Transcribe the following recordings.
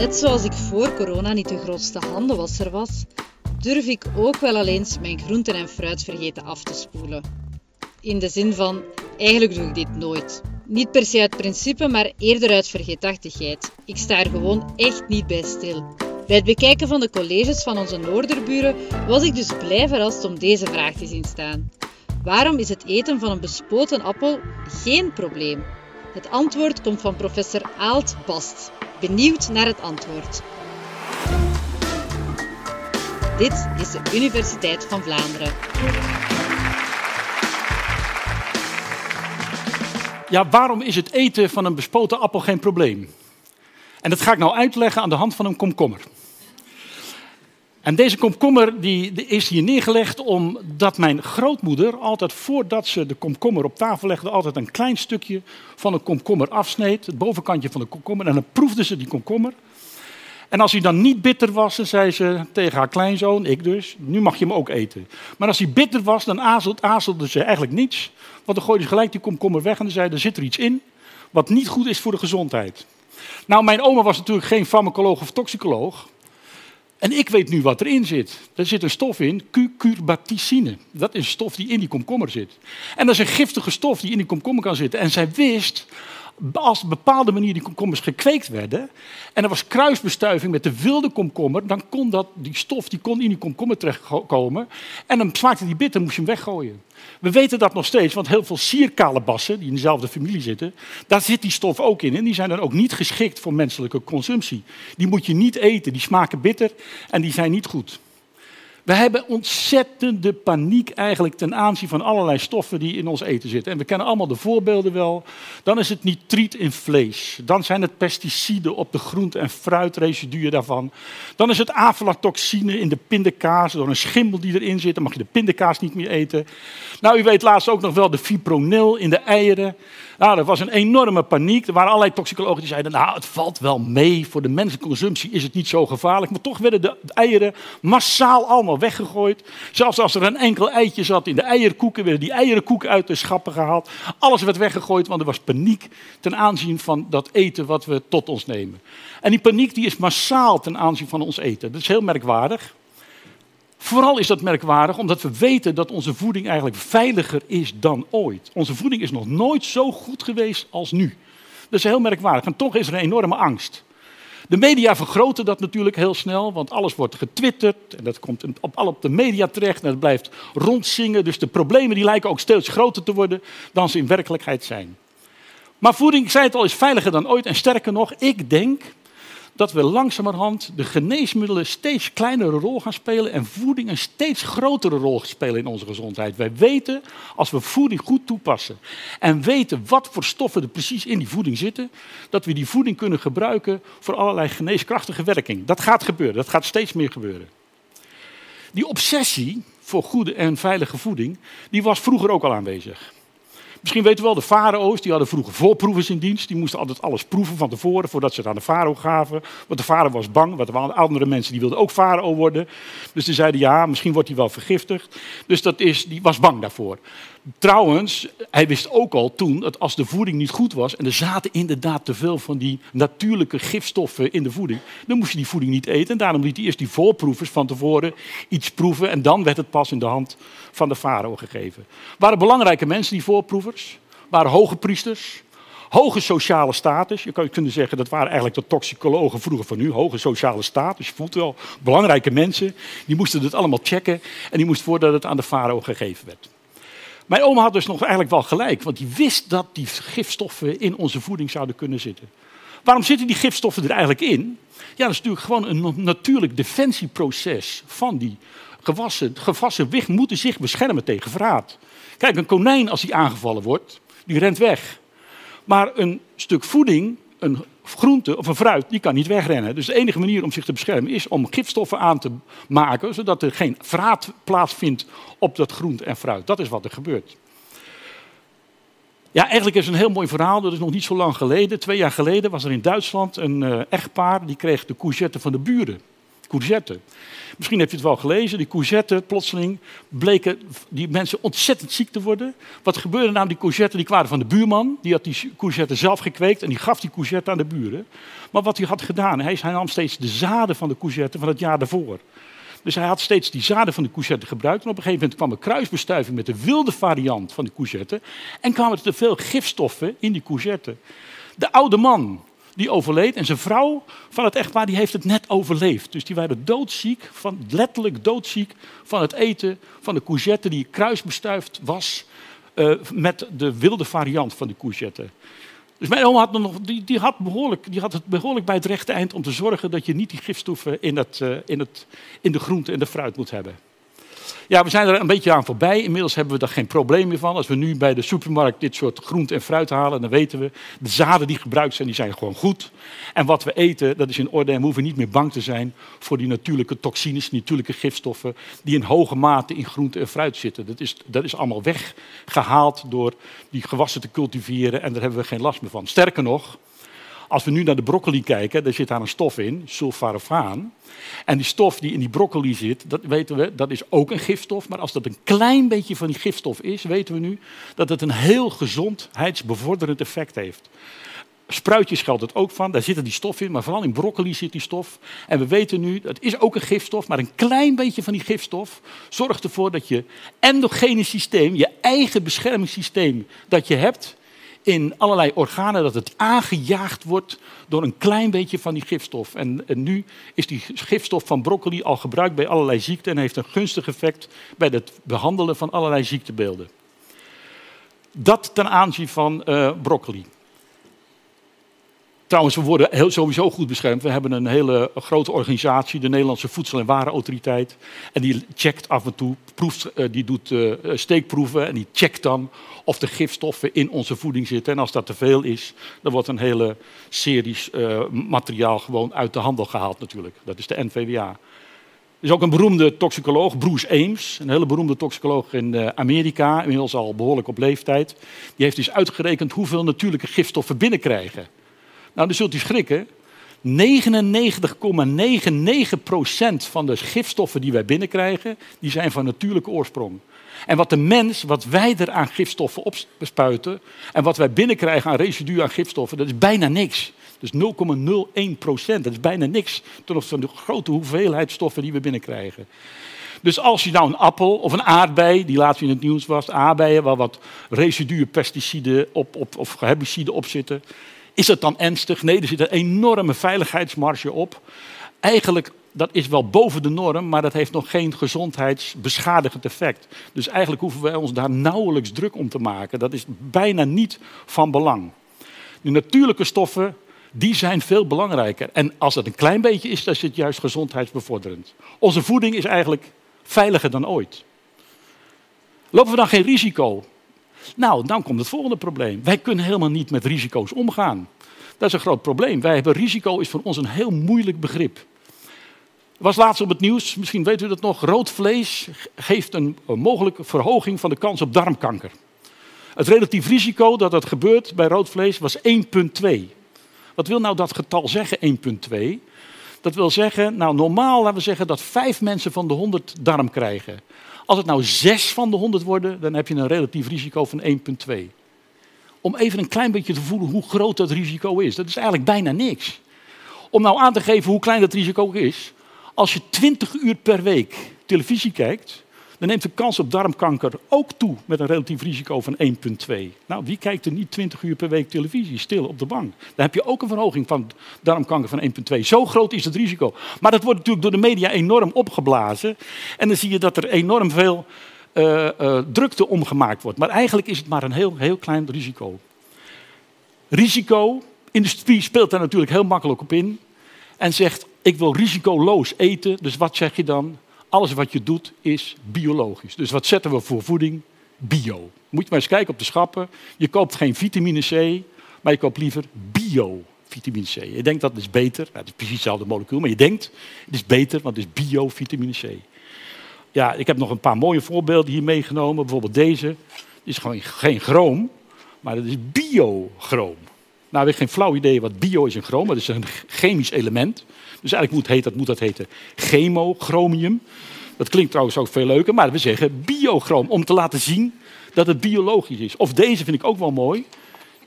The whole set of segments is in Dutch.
Net zoals ik voor corona niet de grootste handenwasser was, durf ik ook wel eens mijn groenten en fruit vergeten af te spoelen. In de zin van, eigenlijk doe ik dit nooit. Niet per se uit principe, maar eerder uit vergeetachtigheid. Ik sta er gewoon echt niet bij stil. Bij het bekijken van de colleges van onze noorderburen was ik dus blij verrast om deze vraag te zien staan. Waarom is het eten van een bespoten appel geen probleem? Het antwoord komt van professor Aalt Bast. Benieuwd naar het antwoord. Dit is de Universiteit van Vlaanderen. Ja, waarom is het eten van een bespoten appel geen probleem? En dat ga ik nou uitleggen aan de hand van een komkommer. En deze komkommer die, is hier neergelegd omdat mijn grootmoeder altijd voordat ze de komkommer op tafel legde, altijd een klein stukje van een komkommer afsneed, het bovenkantje van de komkommer, en dan proefde ze die komkommer. En als hij dan niet bitter was, dan zei ze tegen haar kleinzoon, ik dus, nu mag je hem ook eten. Maar als hij bitter was, dan aarzelde ze eigenlijk niets, want dan gooide ze gelijk die komkommer weg en dan zei er zit er iets in wat niet goed is voor de gezondheid. Nou, mijn oma was natuurlijk geen farmacoloog of toxicoloog, en ik weet nu wat erin zit. Er zit een stof in, cucurbaticine. Dat is een stof die in die komkommer zit. En dat is een giftige stof die in die komkommer kan zitten. En zij wist, als op bepaalde manier die komkommers gekweekt werden... en er was kruisbestuiving met de wilde komkommer... dan kon dat, die stof die kon in die komkommer terechtkomen. En dan smaakte die bitter, moest je hem weggooien. We weten dat nog steeds, want heel veel sierkalebassen, die in dezelfde familie zitten, daar zit die stof ook in. En die zijn dan ook niet geschikt voor menselijke consumptie. Die moet je niet eten, die smaken bitter en die zijn niet goed. We hebben ontzettende paniek eigenlijk ten aanzien van allerlei stoffen die in ons eten zitten. En we kennen allemaal de voorbeelden wel. Dan is het nitriet in vlees. Dan zijn het pesticiden op de groente- en fruitresiduen daarvan. Dan is het aflatoxine in de pindakaas. Door een schimmel die erin zit, dan mag je de pindakaas niet meer eten. Nou, u weet laatst ook nog wel de fipronil in de eieren. Nou, er was een enorme paniek. Er waren allerlei toxicologen die zeiden, nou, het valt wel mee. Voor de menselijke consumptie is het niet zo gevaarlijk. Maar toch werden de eieren massaal allemaal weggegooid. Zelfs als er een enkel eitje zat in de eierkoeken, werden die eierenkoeken uit de schappen gehaald. Alles werd weggegooid, want er was paniek ten aanzien van dat eten wat we tot ons nemen. En die paniek die is massaal ten aanzien van ons eten. Dat is heel merkwaardig. Vooral is dat merkwaardig omdat we weten dat onze voeding eigenlijk veiliger is dan ooit. Onze voeding is nog nooit zo goed geweest als nu. Dat is heel merkwaardig. En toch is er een enorme angst. De media vergroten dat natuurlijk heel snel, want alles wordt getwitterd en dat komt op, op de media terecht en het blijft rondzingen. Dus de problemen die lijken ook steeds groter te worden dan ze in werkelijkheid zijn. Maar voeding, ik zei het al, is veiliger dan ooit. En sterker nog, ik denk dat we langzamerhand de geneesmiddelen steeds kleinere rol gaan spelen en voeding een steeds grotere rol gaan spelen in onze gezondheid. Wij weten, als we voeding goed toepassen en weten wat voor stoffen er precies in die voeding zitten, dat we die voeding kunnen gebruiken voor allerlei geneeskrachtige werking. Dat gaat gebeuren, dat gaat steeds meer gebeuren. Die obsessie voor goede en veilige voeding, die was vroeger ook al aanwezig. Misschien weten we wel, de farao's die hadden vroeger voorproevers in dienst. Die moesten altijd alles proeven van tevoren voordat ze het aan de farao gaven. Want de farao was bang, want er waren andere mensen die wilden ook farao worden. Dus die zeiden ja, misschien wordt hij wel vergiftigd. Dus dat is, die was bang daarvoor. Trouwens, hij wist ook al toen dat als de voeding niet goed was en er zaten inderdaad te veel van die natuurlijke gifstoffen in de voeding, dan moest je die voeding niet eten. En daarom liet hij eerst die voorproevers van tevoren iets proeven en dan werd het pas in de hand van de farao gegeven. Waren belangrijke mensen, die voorproevers, waren hoge priesters, hoge sociale status. Je kan kunnen zeggen dat waren eigenlijk de toxicologen vroeger van nu, hoge sociale status. Je voelt wel, belangrijke mensen, die moesten het allemaal checken en die moesten voordat het aan de farao gegeven werd. Mijn oma had dus nog eigenlijk wel gelijk, want die wist dat die gifstoffen in onze voeding zouden kunnen zitten. Waarom zitten die gifstoffen er eigenlijk in? Ja, dat is natuurlijk gewoon een natuurlijk defensieproces van die gewassen. Gewassen moeten zich beschermen tegen verraad. Kijk, een konijn als die aangevallen wordt, die rent weg. Maar een stuk voeding, een groente of een fruit, die kan niet wegrennen. Dus de enige manier om zich te beschermen is om gifstoffen aan te maken, zodat er geen verraad plaatsvindt op dat groente en fruit. Dat is wat er gebeurt. Ja, eigenlijk is het een heel mooi verhaal. Dat is nog niet zo lang geleden. Twee jaar geleden was er in Duitsland een uh, echtpaar. Die kreeg de courgette van de buren. Courgette. Misschien heb je het wel gelezen, die courgette, plotseling bleken die mensen ontzettend ziek te worden. Wat gebeurde nou? Die courgette die kwamen van de buurman, die had die courgette zelf gekweekt en die gaf die courgette aan de buren. Maar wat hij had gedaan, hij nam steeds de zaden van de courgette van het jaar daarvoor. Dus hij had steeds die zaden van de courgette gebruikt. En op een gegeven moment kwam er kruisbestuiving met de wilde variant van de courgette. En kwamen er te veel gifstoffen in die courgette. De oude man, die overleed. En zijn vrouw van het echtpaar, die heeft het net overleefd. Dus die waren doodziek, van, letterlijk doodziek van het eten van de courgette die kruisbestuift was uh, met de wilde variant van de courgette. Dus mijn oma had, nog, die, die, had behoorlijk, die had het behoorlijk bij het rechte eind om te zorgen dat je niet die gifstoffen in, het, uh, in, het, in de groente en de fruit moet hebben. Ja, we zijn er een beetje aan voorbij. Inmiddels hebben we daar geen probleem meer van. Als we nu bij de supermarkt dit soort groente en fruit halen, dan weten we, de zaden die gebruikt zijn, die zijn gewoon goed. En wat we eten, dat is in orde en we hoeven niet meer bang te zijn voor die natuurlijke toxines, natuurlijke gifstoffen, die in hoge mate in groente en fruit zitten. Dat is, dat is allemaal weggehaald door die gewassen te cultiveren en daar hebben we geen last meer van. Sterker nog, als we nu naar de broccoli kijken, daar zit daar een stof in, sulfarafaan. En die stof die in die broccoli zit, dat weten we, dat is ook een gifstof. Maar als dat een klein beetje van die gifstof is, weten we nu dat het een heel gezondheidsbevorderend effect heeft. Spruitjes geldt het ook van, daar zit die stof in, maar vooral in broccoli zit die stof. En we weten nu, dat is ook een gifstof, maar een klein beetje van die gifstof zorgt ervoor dat je endogene systeem, je eigen beschermingssysteem dat je hebt, in allerlei organen dat het aangejaagd wordt door een klein beetje van die gifstof. En, nu is die gifstof van broccoli al gebruikt bij allerlei ziekten en heeft een gunstig effect bij het behandelen van allerlei ziektebeelden. Dat ten aanzien van uh, broccoli. Trouwens, we worden heel, sowieso goed beschermd. We hebben een hele grote organisatie, de Nederlandse Voedsel- en Warenautoriteit. En die checkt af en toe, proeft, uh, die doet uh, steekproeven en die checkt dan of de gifstoffen in onze voeding zitten. En als dat te veel is, dan wordt een hele serie uh, materiaal gewoon uit de handel gehaald natuurlijk. Dat is de NVWA. Er is ook een beroemde toxicoloog, Bruce Ames, een hele beroemde toxicoloog in Amerika, inmiddels al behoorlijk op leeftijd. Die heeft dus uitgerekend hoeveel natuurlijke gifstoffen binnenkrijgen. Nou, dan zult u schrikken. 99,99% van de gifstoffen die wij binnenkrijgen, die zijn van natuurlijke oorsprong. En wat de mens, wat wij er aan gifstoffen opspuiten en wat wij binnenkrijgen aan residu aan gifstoffen, dat is bijna niks. Dus 0,01 procent, dat is bijna niks ten opzichte van de grote hoeveelheid stoffen die we binnenkrijgen. Dus als je nou een appel of een aardbei, die laatst in het nieuws was, aardbeien waar wat residuen, pesticiden op, op, of herbiciden op zitten, is het dan ernstig? Nee, er zit een enorme veiligheidsmarge op. Eigenlijk, dat is wel boven de norm, maar dat heeft nog geen gezondheidsbeschadigend effect. Dus eigenlijk hoeven wij ons daar nauwelijks druk om te maken. Dat is bijna niet van belang. De natuurlijke stoffen, die zijn veel belangrijker. En als het een klein beetje is, dan is het juist gezondheidsbevorderend. Onze voeding is eigenlijk veiliger dan ooit. Lopen we dan geen risico? Nou, dan komt het volgende probleem. Wij kunnen helemaal niet met risico's omgaan. Dat is een groot probleem. Wij hebben risico is voor ons een heel moeilijk begrip. Was laatst op het nieuws, misschien weet u dat nog, rood vlees geeft een, mogelijke verhoging van de kans op darmkanker. Het relatief risico dat dat gebeurt bij rood vlees was 1,2. Wat wil nou dat getal zeggen, 1,2? Dat wil zeggen, nou normaal laten we zeggen dat vijf mensen van de 100 darm krijgen. Als het nou 6 van de 100 worden, dan heb je een relatief risico van 1,2. Om even een klein beetje te voelen hoe groot dat risico is. Dat is eigenlijk bijna niks. Om nou aan te geven hoe klein dat risico is. Als je 20 uur per week televisie kijkt, dan neemt de kans op darmkanker ook toe met een relatief risico van 1,2. Nou, wie kijkt er niet 20 uur per week televisie stil op de bank? Dan heb je ook een verhoging van darmkanker van 1,2. Zo groot is het risico. Maar dat wordt natuurlijk door de media enorm opgeblazen. En dan zie je dat er enorm veel uh, uh, drukte omgemaakt wordt. Maar eigenlijk is het maar een heel, heel klein risico. Risico, industrie speelt daar natuurlijk heel makkelijk op in. En zegt, ik wil risicoloos eten. Dus wat zeg je dan? Alles wat je doet is biologisch. Dus wat zetten we voor voeding? Bio. Moet je maar eens kijken op de schappen. Je koopt geen vitamine C, maar je koopt liever bio-vitamine C. Je denkt dat is beter. Nou, het is precies hetzelfde molecuul, maar je denkt het is beter, want het is bio-vitamine C. Ja, ik heb nog een paar mooie voorbeelden hier meegenomen. Bijvoorbeeld deze. Dit is gewoon geen chroom, maar het is biochroom. Nou ik geen flauw idee wat bio is en chroom. Dat is een chemisch element. Dus eigenlijk moet, heet, dat, moet dat heten chemochromium. Dat klinkt trouwens ook veel leuker, maar we zeggen biochroom. Om te laten zien dat het biologisch is. Of deze vind ik ook wel mooi.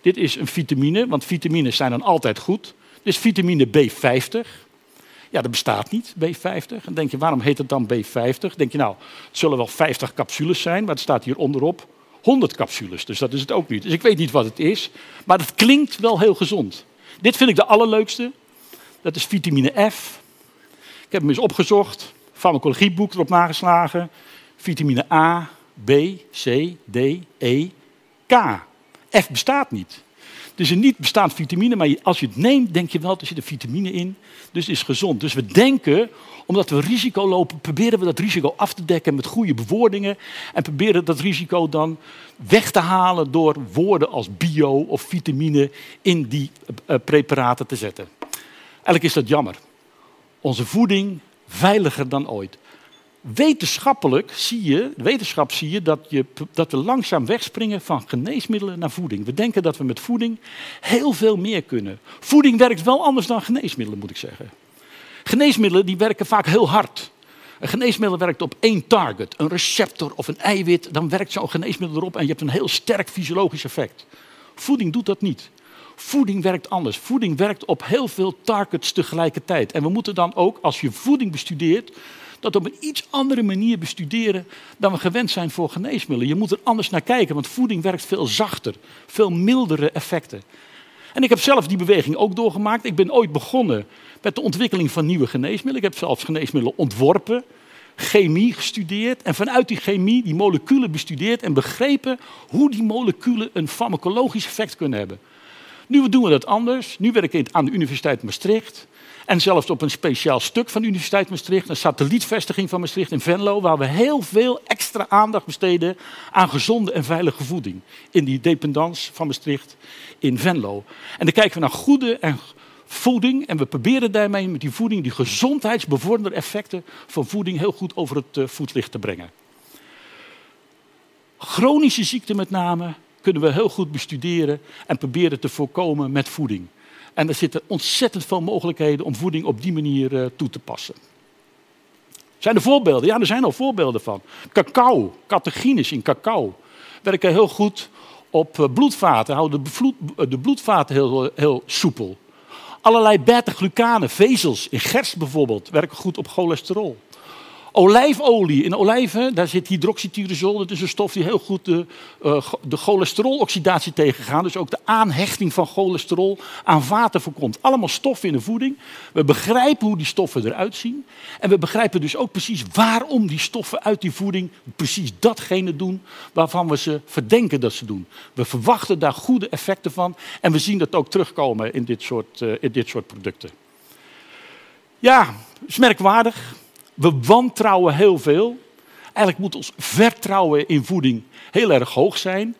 Dit is een vitamine, want vitamines zijn dan altijd goed. Dit is vitamine B50. Ja, dat bestaat niet, B50. Dan denk je, waarom heet het dan B50? denk je, nou, het zullen wel 50 capsules zijn, maar het staat hier onderop 100 capsules. Dus dat is het ook niet. Dus ik weet niet wat het is, maar het klinkt wel heel gezond. Dit vind ik de allerleukste. Dat is vitamine F. Ik heb hem eens opgezocht, farmacologieboek erop nageslagen. Vitamine A, B, C, D, E, K. F bestaat niet. Is een niet bestaand vitamine, maar als je het neemt, denk je wel, er zit een vitamine in. Dus het is gezond. Dus we denken, omdat we risico lopen, proberen we dat risico af te dekken met goede bewoordingen. En proberen dat risico dan weg te halen door woorden als bio of vitamine in die uh, preparaten te zetten. Eigenlijk is dat jammer. Onze voeding veiliger dan ooit. Wetenschappelijk zie je, wetenschap zie je dat, je dat we langzaam wegspringen van geneesmiddelen naar voeding. We denken dat we met voeding heel veel meer kunnen. Voeding werkt wel anders dan geneesmiddelen, moet ik zeggen. Geneesmiddelen die werken vaak heel hard. Een geneesmiddel werkt op één target, een receptor of een eiwit. Dan werkt zo'n geneesmiddel erop en je hebt een heel sterk fysiologisch effect. Voeding doet dat niet. Voeding werkt anders. Voeding werkt op heel veel targets tegelijkertijd. En we moeten dan ook, als je voeding bestudeert, dat op een iets andere manier bestuderen dan we gewend zijn voor geneesmiddelen. Je moet er anders naar kijken, want voeding werkt veel zachter, veel mildere effecten. En ik heb zelf die beweging ook doorgemaakt. Ik ben ooit begonnen met de ontwikkeling van nieuwe geneesmiddelen. Ik heb zelfs geneesmiddelen ontworpen, chemie gestudeerd en vanuit die chemie die moleculen bestudeerd en begrepen hoe die moleculen een farmacologisch effect kunnen hebben. Nu doen we dat anders. Nu werk ik aan de Universiteit Maastricht. En zelfs op een speciaal stuk van de Universiteit Maastricht, een satellietvestiging van Maastricht in Venlo, waar we heel veel extra aandacht besteden aan gezonde en veilige voeding. In die dependance van Maastricht in Venlo. En dan kijken we naar goede en voeding en we proberen daarmee met die voeding die gezondheidsbevorderende effecten van voeding heel goed over het eh, voetlicht te brengen. Chronische ziekten met name kunnen we heel goed bestuderen en proberen te voorkomen met voeding. En er zitten ontzettend veel mogelijkheden om voeding op die manier uh, toe te passen. Zijn er voorbeelden? Ja, er zijn al voorbeelden van. Cacao, catechines in cacao, werken heel goed op uh, bloedvaten, houden de, vloed, de bloedvaten heel, heel soepel. Allerlei beta-glucanen, vezels in gerst bijvoorbeeld, werken goed op cholesterol. Olijfolie. In olijven daar zit hydroxytyrosol. Dat is een stof die heel goed de, uh, de cholesteroloxidatie tegengaat. Dus ook de aanhechting van cholesterol aan vaten voorkomt. Allemaal stoffen in de voeding. We begrijpen hoe die stoffen eruit zien. En we begrijpen dus ook precies waarom die stoffen uit die voeding precies datgene doen waarvan we ze verdenken dat ze doen. We verwachten daar goede effecten van. En we zien dat ook terugkomen in dit soort, uh, in dit soort producten. Ja, is merkwaardig. We wantrouwen heel veel. Eigenlijk moet ons vertrouwen in voeding heel erg hoog zijn.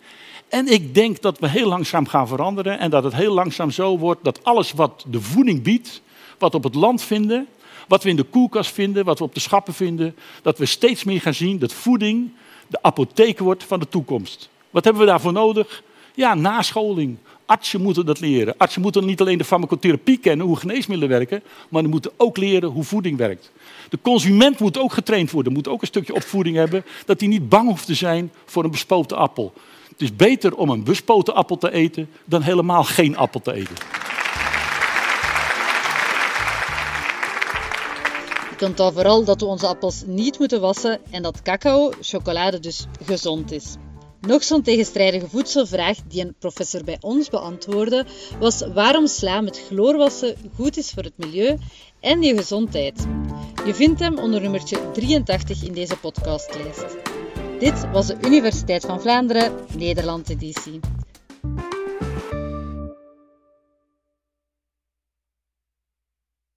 En ik denk dat we heel langzaam gaan veranderen en dat het heel langzaam zo wordt dat alles wat de voeding biedt, wat we op het land vinden, wat we in de koelkast vinden, wat we op de schappen vinden, dat we steeds meer gaan zien dat voeding de apotheek wordt van de toekomst. Wat hebben we daarvoor nodig? Ja, nascholing, Artsen moeten dat leren. Artsen moeten niet alleen de farmacotherapie kennen, hoe geneesmiddelen werken, maar ze moeten ook leren hoe voeding werkt. De consument moet ook getraind worden, moet ook een stukje opvoeding hebben, dat hij niet bang hoeft te zijn voor een bespoten appel. Het is beter om een bespoten appel te eten dan helemaal geen appel te eten. Ik onthoud vooral dat we onze appels niet moeten wassen en dat cacao, chocolade dus gezond is. Nog zo'n tegenstrijdige voedselvraag die een professor bij ons beantwoordde, was waarom sla met chloorwassen goed is voor het milieu en je gezondheid. Je vindt hem onder nummertje 83 in deze podcastlijst. Dit was de Universiteit van Vlaanderen, Nederland editie.